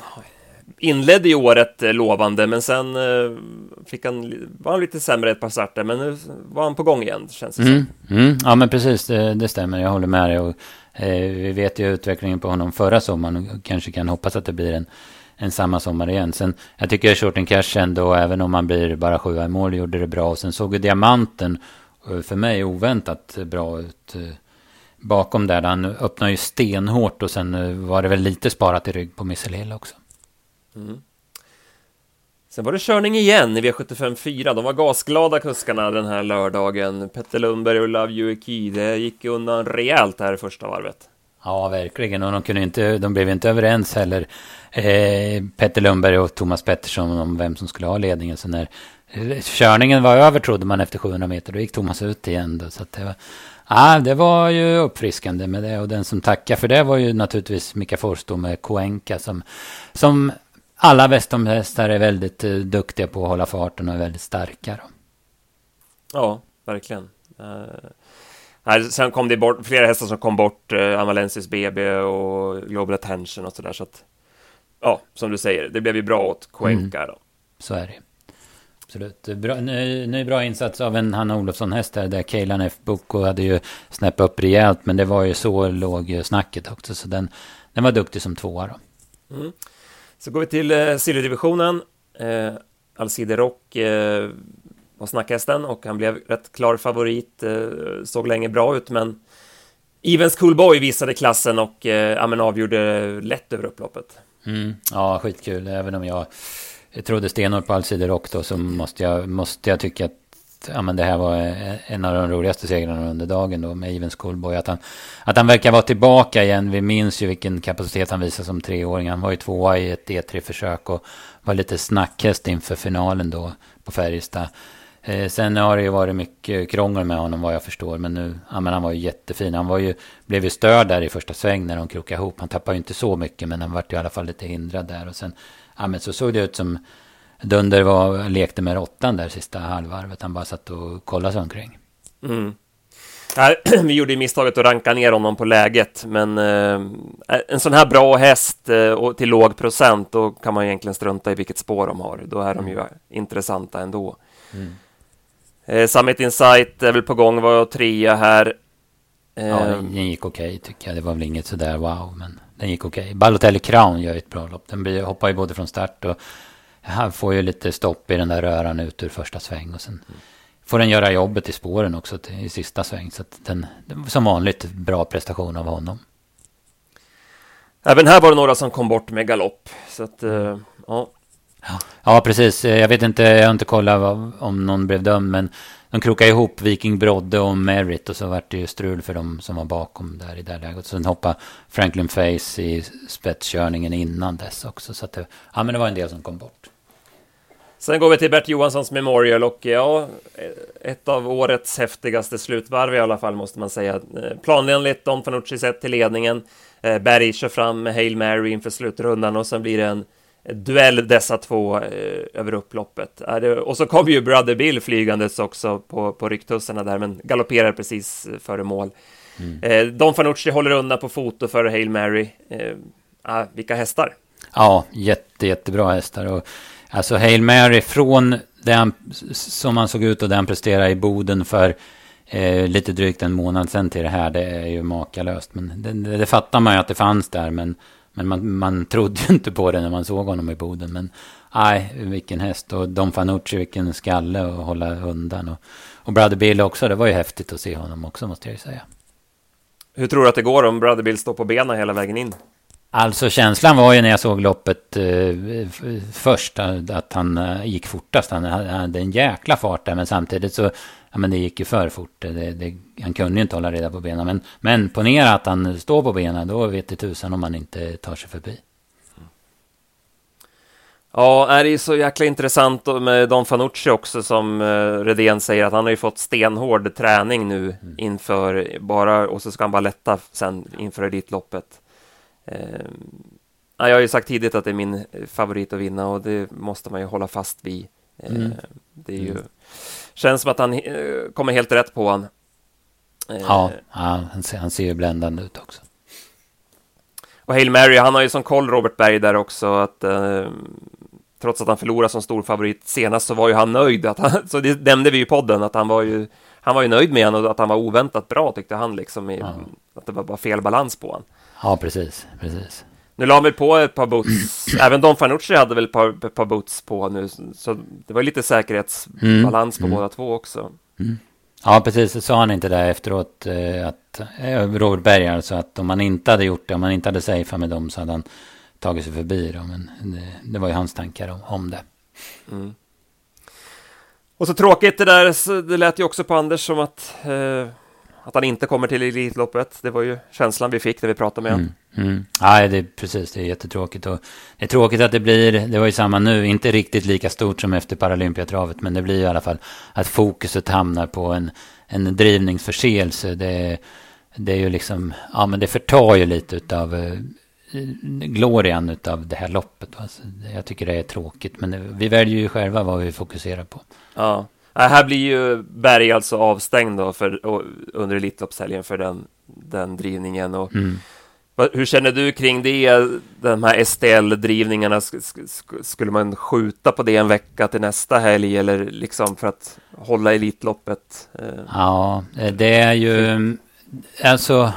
inledde ju året eh, lovande, men sen eh, fick han, var han lite sämre ett par starter, men nu var han på gång igen, känns det mm, som. Mm, ja, men precis, det, det, stämmer. Jag håller med dig. Och, eh, vi vet ju utvecklingen på honom förra sommaren och kanske kan hoppas att det blir en, en samma sommar igen. Sen, jag tycker Shorten Cash ändå, även om han blir bara sjua i mål, gjorde det bra. Och sen såg ju Diamanten, för mig oväntat bra ut bakom där. Han öppnade ju stenhårt och sen var det väl lite sparat i rygg på Missile Hill också. Mm. Sen var det körning igen i V75 4. De var gasglada kuskarna den här lördagen. Petter Lundberg och Love You Det gick undan rejält här i första varvet. Ja, verkligen. Och de, kunde inte, de blev inte överens heller. Eh, Petter Lundberg och Thomas Pettersson om vem som skulle ha ledningen. Så när eh, körningen var över trodde man efter 700 meter, då gick Thomas ut igen. Då, så att det var, Ja, det var ju uppfriskande med det och den som tackade för det var ju naturligtvis Mika Forst med Koenka som, som alla västomhästar är väldigt uh, duktiga på att hålla farten och är väldigt starka. Då. Ja, verkligen. Här, sen kom det bort flera hästar som kom bort, uh, Amalensis BB och Global Attention och sådär. Så att, ja, som du säger, det blev ju bra åt Koenka mm. då. Så är det. Absolut. Bra, ny, ny bra insats av en Hanna Olofsson-häst där, där Keilan F. Boko hade ju snäppat upp rejält, men det var ju så låg snacket också, så den, den var duktig som tvåa då. Mm. Så går vi till eh, silverdivisionen. Eh, Alcide Rock eh, var snackhästen och han blev rätt klar favorit. Eh, såg länge bra ut, men Evens Coolboy visade klassen och eh, ja, men avgjorde lätt över upploppet. Mm, ja, skitkul. Även om jag, jag trodde stenhårt på Alcide Rock då så måste jag, måste jag tycka att ja, men det här var en av de roligaste segrarna under dagen då med Even Schoolboy. Att han, att han verkar vara tillbaka igen. Vi minns ju vilken kapacitet han visade som treåring. Han var ju tvåa i ett E3-försök och var lite snackhäst inför finalen då på Färjestad. Eh, sen har det ju varit mycket krångel med honom vad jag förstår. Men nu, ja men han var ju jättefin. Han var ju, blev ju störd där i första sväng när de krokade ihop. Han tappade ju inte så mycket men han vart ju i alla fall lite hindrad där. Och sen, ja men så såg det ut som Dunder var, lekte med råttan där sista halvvarvet. Han bara satt och kollade sig omkring. Mm. vi gjorde ju misstaget att ranka ner honom på läget, men eh, en sån här bra häst eh, och till låg procent, då kan man egentligen strunta i vilket spår de har. Då är de ju mm. intressanta ändå. Mm. Eh, Summit Insight är väl på gång, var trea här. Ja, den gick okej okay, tycker jag. Det var väl inget sådär wow, men den gick okej. Okay. Balotelli Crown gör ett bra lopp. Den hoppar ju både från start och han får ju lite stopp i den där röran ut ur första sväng och sen får den göra jobbet i spåren också till, i sista sväng. Så att den, som vanligt, bra prestation av honom. Även här var det några som kom bort med galopp. Så att, uh, ja. Ja, precis. Jag vet inte, jag har inte kollat om någon blev dömd, men de krokade ihop Viking Brodde och Merit och så vart det ju strul för dem som var bakom där i det läget. Sen hoppade Franklin Face i spetskörningen innan dess också. Så att det, ja, men det var en del som kom bort. Sen går vi till Bert Johanssons Memorial och ja, ett av årets häftigaste slutvarv i alla fall måste man säga. Eh, planenligt Don Fanucci sett till ledningen. Eh, Berg kör fram med Hail Mary inför slutrundan och sen blir det en duell dessa två eh, över upploppet. Och så kom ju Brother Bill flygandes också på, på rycktussarna där, men galopperar precis före mål. Mm. Don Fanucci håller undan på foto för Hail Mary. Ah, vilka hästar! Ja, jätte, jättebra hästar. Och Alltså Hail Mary från det som han såg ut och den presterade i Boden för eh, lite drygt en månad sedan till det här. Det är ju makalöst. Men det, det, det fattar man ju att det fanns där. Men, men man, man trodde ju inte på det när man såg honom i Boden. Men nej, vilken häst. Och Don Fanucci, vilken skalle att hålla undan. Och, och Brother Bill också. Det var ju häftigt att se honom också måste jag ju säga. Hur tror du att det går om Brother Bill står på benen hela vägen in? Alltså känslan var ju när jag såg loppet eh, först att han eh, gick fortast. Han hade en jäkla fart där men samtidigt så, ja men det gick ju för fort. Det, det, han kunde ju inte hålla reda på benen. Men, men ponera att han står på benen, då vet det tusan om han inte tar sig förbi. Ja, är det är så jäkla intressant med Don Fanucci också som uh, Redén säger att han har ju fått stenhård träning nu mm. inför bara och så ska han bara lätta sen inför Elitloppet. Eh, jag har ju sagt tidigt att det är min favorit att vinna och det måste man ju hålla fast vid. Eh, mm. Det är ju, mm. känns som att han eh, kommer helt rätt på han. Ja, ja han, ser, han ser ju bländande ut också. och Hail Mary, han har ju som koll Robert Berg där också att eh, trots att han förlorade som stor favorit senast så var ju han nöjd. Att han, så det nämnde vi i podden att han var ju han var ju nöjd med honom och att han var oväntat bra tyckte han liksom. I, ja. Att det var bara fel balans på honom. Ja, precis, precis. Nu la han väl på ett par boots. Även Don Fanucci hade väl ett par, par boots på nu. Så det var lite säkerhetsbalans mm. på mm. båda två också. Mm. Ja, precis. Sa han inte där efteråt. Eh, att, eh, Robert Berg alltså. Att om man inte hade gjort det. Om man inte hade safeat med dem så hade han tagit sig förbi. Då, men det, det var ju hans tankar om, om det. Mm. Och så tråkigt det där. Det lät ju också på Anders som att. Eh, att han inte kommer till Elitloppet. Det var ju känslan vi fick när vi pratade med honom. Mm, mm. Ja, det är precis. Det är jättetråkigt. Och det är tråkigt att det blir, det var ju samma nu, inte riktigt lika stort som efter Paralympiatravet, men det blir i alla fall att fokuset hamnar på en, en drivningsförseelse. Det, det är ju liksom, ja men det förtar ju lite av glorian utav det här loppet. Alltså, jag tycker det är tråkigt, men vi väljer ju själva vad vi fokuserar på. Ja. Här blir ju Berg alltså avstängd då för, under Elitloppshelgen för den, den drivningen. Och mm. Hur känner du kring det? De här STL-drivningarna, skulle man skjuta på det en vecka till nästa helg eller liksom för att hålla Elitloppet? Eh? Ja, det är ju alltså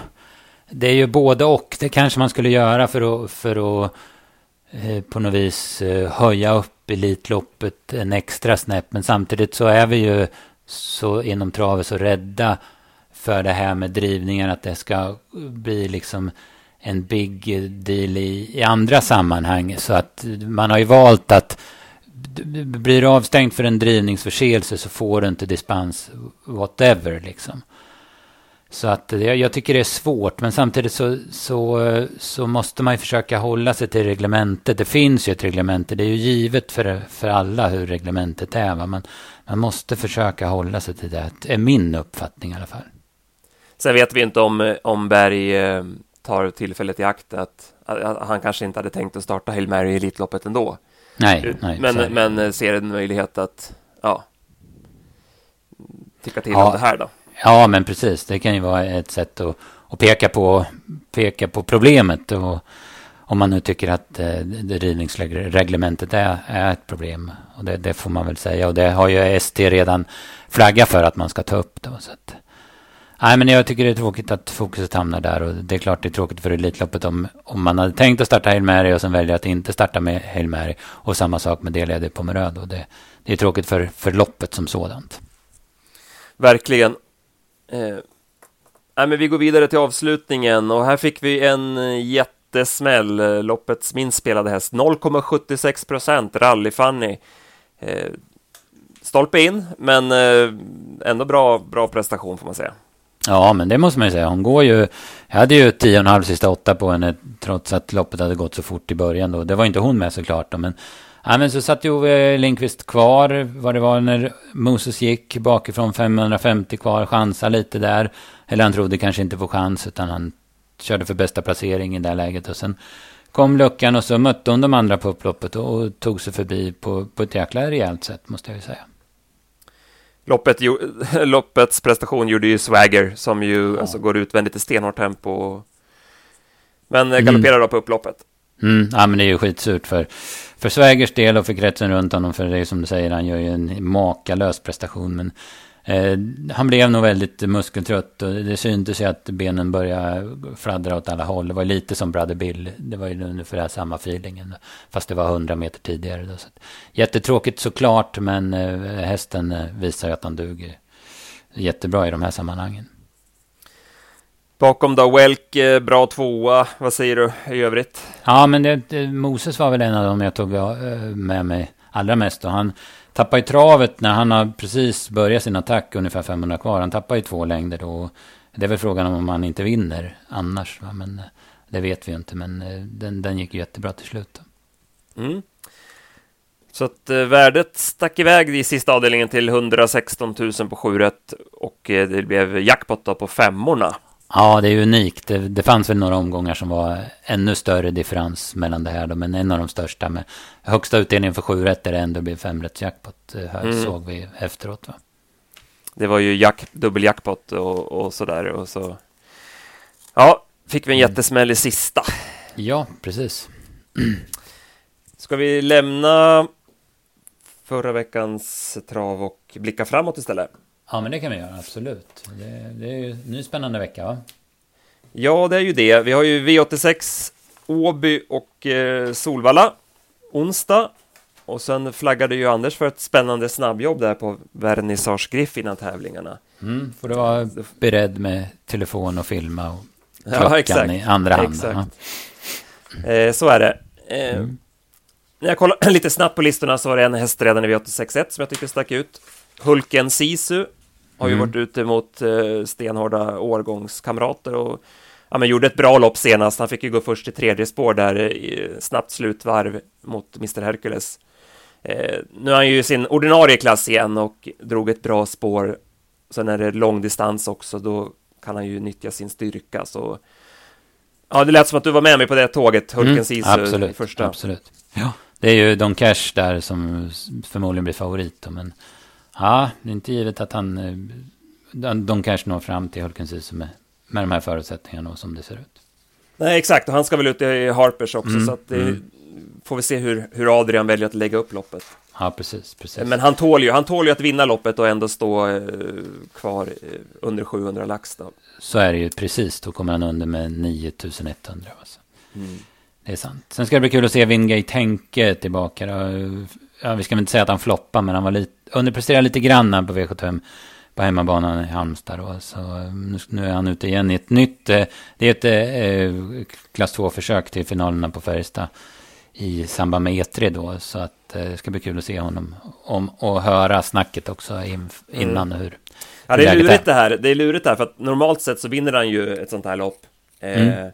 det är ju både och. Det kanske man skulle göra för att, för att eh, på något vis eh, höja upp Elitloppet en extra snäpp. Men samtidigt så är vi ju så inom travet så rädda för det här med drivningen att det ska bli liksom en big deal i, i andra sammanhang. Så att man har ju valt att blir du avstängd för en drivningsförseelse så får du inte dispens whatever liksom. Så att jag, jag tycker det är svårt, men samtidigt så, så, så måste man ju försöka hålla sig till reglementet. Det finns ju ett reglemente, det är ju givet för, för alla hur reglementet är. Va? Man, man måste försöka hålla sig till det, är min uppfattning i alla fall. Sen vet vi inte om, om Berg eh, tar tillfället i akt att, att han kanske inte hade tänkt att starta Hail Mary i Elitloppet ändå. Nej, nej. Men, men ser en möjlighet att, ja, tycka till ja. om det här då. Ja, men precis. Det kan ju vara ett sätt att, att peka, på, peka på problemet. Och, om man nu tycker att eh, det rivningsreglementet är, är ett problem. Och det, det, får man väl säga. Och det har ju ST redan flaggat för att man ska ta upp. Då, så att, nej, men jag tycker det är tråkigt att fokuset hamnar där. Och det är klart det är tråkigt för Elitloppet om, om man hade tänkt att starta Hail Mary och sen väljer att inte starta med Hail Mary. Och samma sak med delledare på Meröd. Och det, det är tråkigt för, för loppet som sådant. Verkligen. Eh, nej, men vi går vidare till avslutningen och här fick vi en eh, jättesmäll. Eh, Loppets minst spelade häst 0,76 procent Rally-Fanny. Eh, stolpe in, men eh, ändå bra, bra prestation får man säga. Ja, men det måste man ju säga. Hon går ju... Jag hade ju 10,5 sista åtta på henne trots att loppet hade gått så fort i början då. Det var inte hon med såklart då, men Ja, men så satt ju Ove Lindqvist kvar, vad det var när Moses gick bakifrån 550 kvar, chansade lite där. Eller han trodde kanske inte på chans, utan han körde för bästa placering i det läget. Och sen kom luckan och så mötte hon de andra på upploppet och tog sig förbi på, på ett jäkla rejält sätt, måste jag ju säga. Loppet, loppets prestation gjorde ju Swagger, som ju ja. alltså, går utvändigt i stenhårt tempo. Men mm. galopperar mm. då på upploppet. Mm, ja, men det är ju skitsurt för, för Svägers del och för kretsen runt honom. För det är som du säger, han gör ju en makalös prestation. Men eh, han blev nog väldigt muskeltrött och det syntes ju att benen började fladdra åt alla håll. Det var lite som Brother Bill. Det var ju ungefär samma feelingen. Fast det var hundra meter tidigare. Då, så jättetråkigt såklart, men eh, hästen eh, visar ju att han duger jättebra i de här sammanhangen. Bakom då Welk, eh, bra tvåa. Vad säger du i övrigt? Ja, men det, Moses var väl en av dem jag tog eh, med mig allra mest. Och han tappade i travet när han har precis börjat sin attack, ungefär 500 kvar. Han tappar ju två längder då. Det är väl frågan om han inte vinner annars. Va? Men eh, det vet vi ju inte. Men den, den gick ju jättebra till slut. Mm. Så att eh, värdet stack iväg i sista avdelningen till 116 000 på 7 rätt och eh, det blev jackpot på femmorna. Ja, det är unikt. Det, det, fanns väl några omgångar som var ännu större differens mellan det här. Då, men en av de största med högsta utdelningen för sju rätter ändå blev fem rätt jackpot. Eh, här mm. såg vi efteråt. Va? Det var ju jack, dubbeljackpot och, och sådär. Och så. Ja, fick vi en mm. jättesmäll i sista. Ja, precis. Ska vi lämna förra veckans trav och blicka framåt istället? Ja, men det kan vi göra, absolut. Det, det är ju en ny spännande vecka, va? Ja, det är ju det. Vi har ju V86 Åby och eh, Solvalla onsdag. Och sen flaggade ju Anders för ett spännande snabbjobb där på Vernissage Griff innan tävlingarna. Mm, får du vara beredd med telefon och filma och Ja, klockan exakt. i andra hand. Ja. Eh, så är det. Eh, Mm. När jag kollar lite snabbt på listorna så var det en häst redan i V861 som jag tycker stack ut. Hulken Sisu har ju Mm. varit ute mot eh, stenhårda årgångskamrater och ja, men gjorde ett bra lopp senast. Han fick ju gå först i tredje spår där i snabbt slutvarv mot Mr Hercules. Eh, nu är han ju i sin ordinarie klass igen och drog ett bra spår. Sen är det långdistans också, då kan han ju nyttja sin styrka. Så Ja, det lät som att du var med mig på det tåget, Hulken Mm, Sisu, absolut, första. absolut. Ja, det är ju Don Cash där som förmodligen blir favorit då, men ja, det är inte givet att han eh, Don Cash når fram till Hulken Sisu med, med de här förutsättningarna och som det ser ut. Nej, exakt, och han ska väl ut i Harpers också, Mm, så att det mm. får vi se hur, hur Adrian väljer att lägga upp loppet. Ja, precis, precis. Men han tål ju, han tål ju att vinna loppet och ändå stå eh, kvar eh, under 700 lax då. Så är det ju precis, då kommer han under med 9100 alltså. Det är sant. Sen ska det bli kul att se Wingate Henke tillbaka. Då. Ja, vi ska väl inte säga att han floppar, men han var lite, underpresterade lite grann på V75 på hemmabanan i Halmstad. Då. Så eh, nu, är han ute igen i ett nytt, eh, det är ett eh, klass 2-försök till finalerna på Färjestad i samband med E3 då. Så att eh, det ska bli kul att se honom om, och höra snacket också in, innan hur Ja, det är lurigt det här. Det är lurigt det här, för att normalt sett så vinner han ju ett sånt här lopp. Eh, Mm.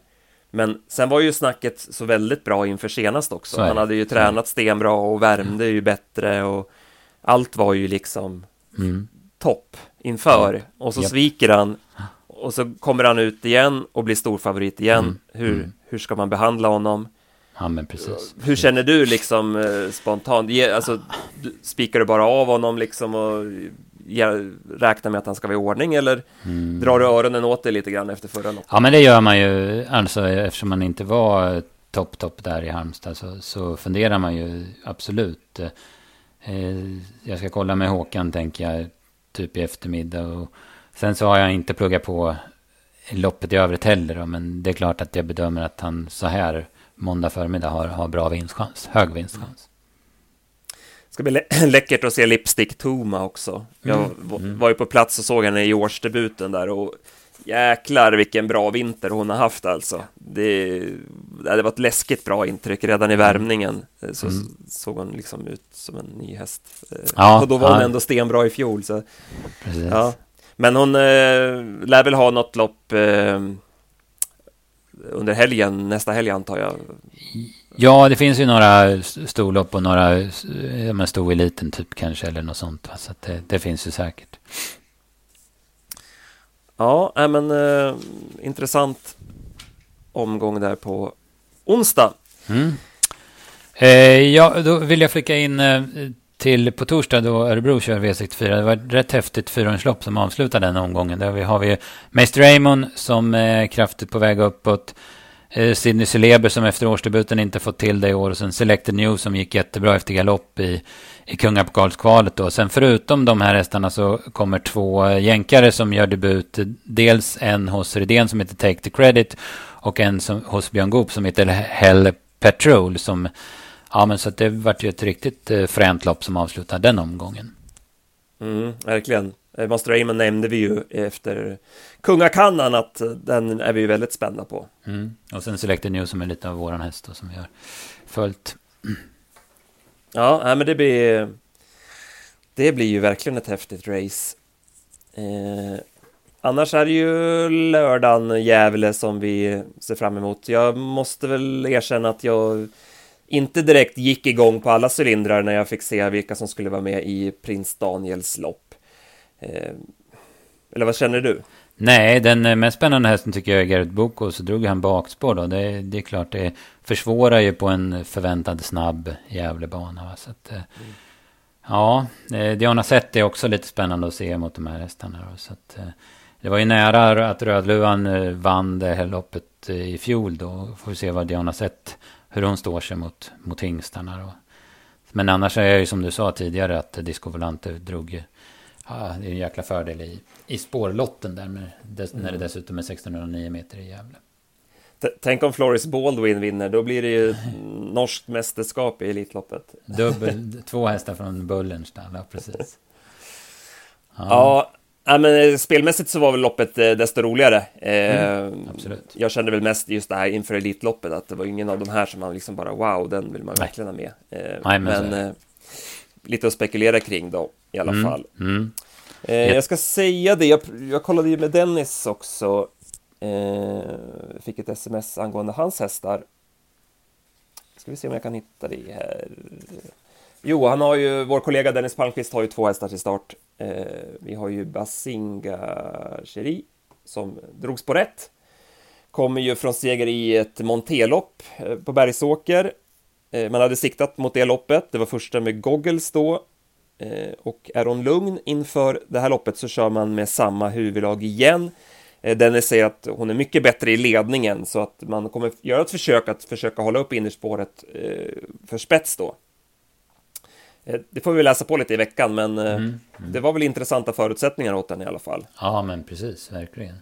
Men sen var ju snacket så väldigt bra inför senast också. Han hade ju tränat stenbra och värmde ju bättre och allt var ju liksom Mm. topp inför. Och så Japp. sviker han och så kommer han ut igen och blir storfavorit igen. Mm. Hur, Mm. hur ska man behandla honom? Ja, men precis. Hur känner du liksom eh, spontant? Ge, alltså, spikar du bara av honom liksom och ge, räknar med att han ska vara i ordning eller Mm. drar du öronen åt dig lite grann efter förra loppet? Ja, men det gör man ju. Alltså eftersom man inte var topp, topp där i Halmstad så, så funderar man ju absolut. Eh, jag ska kolla med Håkan, tänker jag, typ i eftermiddag. Och sen så har jag inte pluggat på loppet i övrigt heller. Då, men det är klart att jag bedömer att han så här måndag förmiddag har, har bra vinstchans. Hög vinstchans. Ska bli lä- läckert att se Lipstick Toma också. Jag Mm. var- Mm. var ju på plats och såg henne i årsdebuten där och jäklar vilken bra vinter hon har haft alltså. Det, det var ett läskigt bra intryck redan i värmningen. Eh, Så Mm. såg hon liksom ut som en ny häst. Eh, Ja, och då var hon ja. ändå stenbra i fjol. Så, Precis. ja. Men hon eh, lär väl ha något lopp eh, under helgen, nästa helg antar jag. Ja, det finns ju några storlopp och några ja, men stor eliten typ kanske eller något sånt. Så det, det finns ju säkert. Ja, äh, men eh, intressant omgång där på onsdag. Mm. Eh, ja, då vill jag flika in eh, till på torsdag då Örebro kör V64. Det var ett rätt häftigt fyrhjulslopp som avslutar den omgången. Där vi har vi Mr. Raymond som är kraftigt på väg uppåt. Eh, Sidney Celeber som efter årsdebuten inte fått till det i år. Och sen Selected New som gick jättebra efter galopp i, i kungapokalskvalet då. Sen förutom de här hästarna så kommer två eh, jänkare som gör debut. Dels en hos Redén som heter Take the Credit. Och en som, hos Björn Goop som heter Hell Patrol. Som, ja men så det vart ju ett riktigt eh, fränt lopp som avslutar den omgången. Mm, verkligen. Eh, Master Raymond nämnde vi ju efter Kungakannan att eh, den är vi ju väldigt spända på. Mm. Och sen Selected New som är lite av våran häst då, som vi har följt. Ja, nej, men det blir Det blir ju verkligen ett häftigt race. Eh, annars är det ju lördagen Gävle som vi ser fram emot. Jag måste väl erkänna att jag inte direkt gick igång på alla cylindrar när jag fick se vilka som skulle vara med i Prins Daniels lopp. Eh, eller vad känner du? Nej, den eh, mest spännande hästen tycker jag är Gerrit Boko. Så drog han bakspår då. Det, det är klart, det försvårar ju på en förväntad snabb Gävlebana. Va? Så att, mm. Ja, eh, Diana sett är också lite spännande att se mot de här hästarna. Då. Så att, det var ju nära att Rödluvan vann det här loppet i fjol då. Får vi se vad Diana sett. Hur hon står sig mot, mot hingstarna då. Men annars är det ju som du sa tidigare att Disco Volante drog Ja, det är en jäkla fördel i, i spårlotten där med, dess, mm. när det dessutom är 1609 meter i Gävle. Tänk om Floris Baldwin vinner, då blir det ju norskt mästerskap i Elitloppet. Dubbel, två hästar från Bullenstall, ja precis. Ja. ja. Men eh, spelmässigt så var väl loppet eh, desto roligare. Eh, mm, absolut. Jag kände väl mest just det här inför Elitloppet, att det var ingen av de här som man liksom bara wow, den vill man verkligen ha med. Nej, men, men lite att spekulera kring då, i alla mm, fall. Mm. Jag ska säga det, jag, jag kollade ju med Dennis också fick ett sms angående hans hästar. Ska vi se om jag kan hitta det här. Jo, han har ju, vår kollega Dennis Palmqvist har ju två hästar till start. Eh, vi har ju Basinga Cheri som drogs på rätt. Kommer ju från seger i ett montelopp eh, på Bergsåker. Eh, man hade siktat mot det loppet. Det var första med Goggles då. Eh, och är hon lugn inför det här loppet så kör man med samma huvudlag igen. Eh, Dennis säger att hon är mycket bättre i ledningen så att man kommer göra ett försök att försöka hålla upp innerspåret eh, för spets då. Eh, det får vi läsa på lite i veckan, men mm, mm. det var väl intressanta förutsättningar åt den i alla fall. Ja, men precis, verkligen.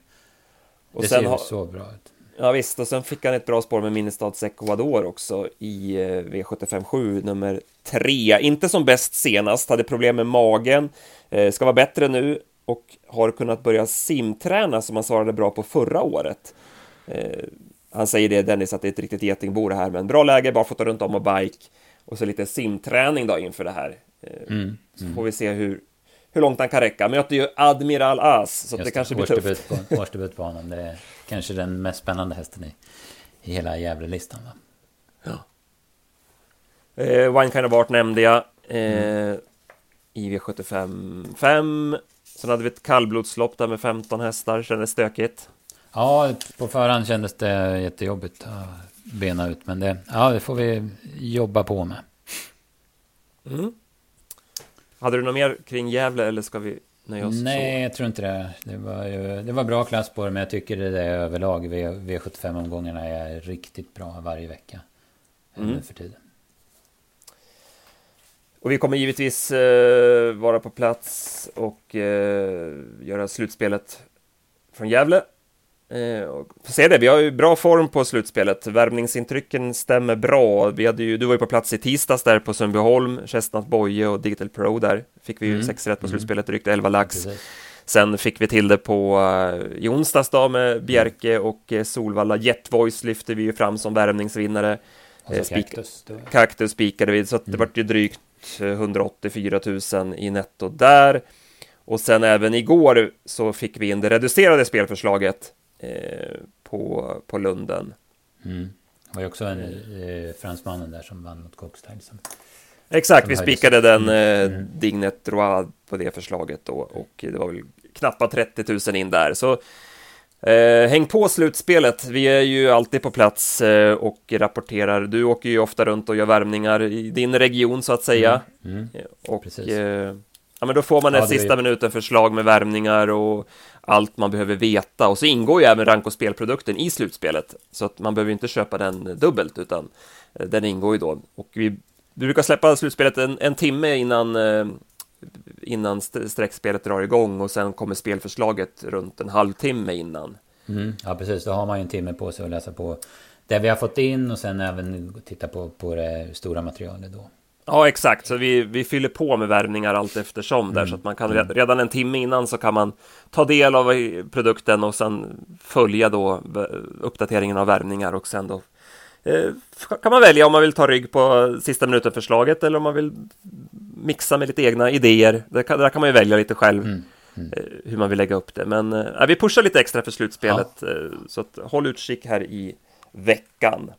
Och det ser ju så bra ut. Ja visst, och sen fick han ett bra spår med Minnestads Ecuador också i V757 nummer 3. Inte som bäst senast, hade problem med magen. Ska vara bättre nu, och har kunnat börja simträna som han svarade bra på förra året. Eh, han säger det, Dennis, att det är ett riktigt getingbo det här, men bra läge, bara fota runt om och bike och så lite simträning då inför det här. Eh, mm, så mm. får vi se hur, hur långt han kan räcka. Möter ju Admiral As, så det, det kanske blir tufft. På, årsdebut på honom, det är kanske den mest spännande hästen i, i hela Gävle-listan. Ja. Eh, Wine Kind of Art nämnde jag. Eh, mm. IV75 5 Sen hade vi ett kallblodslopp där med 15 hästar, kändes stökigt. Ja, på förhand kändes det jättejobbigt bena ut, men det, ja, det får vi jobba på med. Mm. Hade du något mer kring Gävle eller ska vi nöja oss Nej, så? jag tror inte det. Det var, ju, det var bra klass på det, men jag tycker det är överlag. V, V75-omgångarna är riktigt bra varje vecka. Mm. för tiden. Och vi kommer givetvis eh, vara på plats och eh, göra slutspelet från Gävle. Eh, och se det, vi har ju bra form på slutspelet. Värmningsintrycken stämmer bra. Vi hade ju, du var ju på plats i tisdags där på Sundbyholm, Chestnut Boye och Digital Pro där. Fick vi ju mm. sex rätt på mm. slutspelet, drygt 11 lax. Sen fick vi till det på uh, i onsdags då med Bjerke och uh, Solvalla. Jetvoice lyfte vi ju fram som värmningsvinnare. Uh, Cactus. Cactus spikade vi, så mm. det vart ju drygt 184 000 i netto där. Och sen även igår så fick vi in det reducerade spelförslaget eh, på, på Lunden. Mm. Det var ju också en eh, fransmannen där som vann mot Cockstyle. Som, Exakt, som vi spikade den mm. eh, mm. Dignet Droit på det förslaget då och det var väl knappt 30 000 in där. Så Eh, häng på slutspelet, vi är ju alltid på plats eh, och rapporterar. Du åker ju ofta runt och gör värmningar i din region så att säga. Mm, mm, eh, och eh, ja, men då får man ja, sista minuten förslag med värmningar och allt man behöver veta. Och så ingår ju även rank och spelprodukten i slutspelet. Så att man behöver inte köpa den dubbelt utan eh, den ingår ju då. Och vi, brukar släppa slutspelet en, en timme innan eh, innan streckspelet drar igång och sen kommer spelförslaget runt en halvtimme innan. Mm, ja, precis. Då har man ju en timme på sig att läsa på det vi har fått in och sen även titta på, på det stora materialet då. Ja, exakt. Så vi, vi fyller på med värvningar allt eftersom mm. där så att man kan redan en timme innan så kan man ta del av produkten och sen följa då uppdateringen av värvningar och sen då eh, kan man välja om man vill ta rygg på sista minuten förslaget eller om man vill mixa med lite egna idéer. Där kan, där kan man ju välja lite själv mm. Mm. Eh, hur man vill lägga upp det. Men äh, vi pushar lite extra för slutspelet. Ja. Så att, håll utkik här i veckan.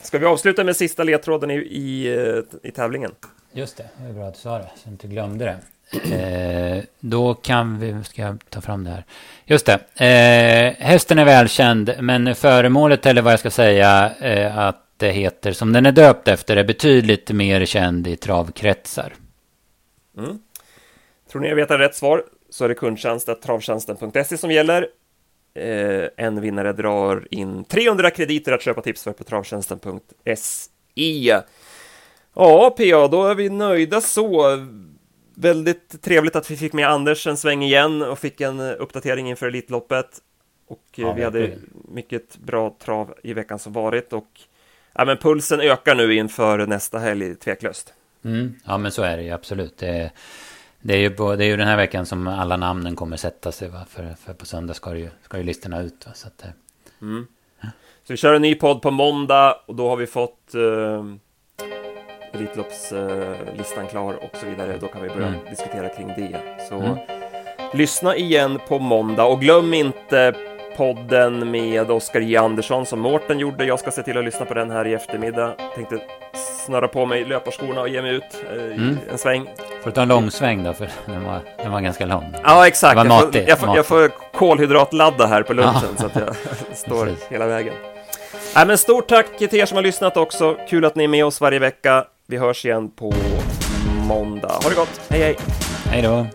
Ska vi avsluta med sista ledtråden i, i, i tävlingen? Just det, det är bra att du sa det, så jag inte glömde det. Eh, då kan vi, ska jag ta fram det här. Just det, eh, hästen är välkänd, men föremålet eller vad jag ska säga, eh, att det heter, som den är döpt efter, är betydligt mer känd i travkretsar. Mm. Tror ni jag vet rätt svar så är det kundtjänst travtjänsten.se som gäller. Eh, en vinnare drar in 300 krediter att köpa tips för på travtjänsten.se. Ja, PA, då är vi nöjda så. Väldigt trevligt att vi fick med Anders en sväng igen och fick en uppdatering inför Elitloppet. Och eh, Ja, vi hade mycket bra trav i veckan som varit och ja, men pulsen ökar nu inför nästa helg, tveklöst. Mm. Ja men så är det ju absolut. Det, det, är ju på, det är ju den här veckan som alla namnen kommer sätta sig va. För, för på söndag ska, ju, ska ju listorna ut va. Så att, eh, Så vi kör en ny podd på måndag och då har vi fått eh, Elitloppslistan klar och så vidare. Då kan vi börja Mm. diskutera kring det. Så Mm. lyssna igen på måndag och glöm inte podden med Oskar J Andersson som Mårten gjorde. Jag ska se till att lyssna på den här i eftermiddag. Tänkte snöra på mig löparskorna och ge mig ut eh, Mm. en sväng. får du ta en lång sväng då för den var, den var ganska lång. Ja, exakt. Jag får, jag, får, jag får kolhydratladda här på lunchen så att jag står Precis. hela vägen. Nej, men stort tack till er som har lyssnat också. Kul att ni är med oss varje vecka. Vi hörs igen på måndag. Ha det gott. Hej, hej! Hej då!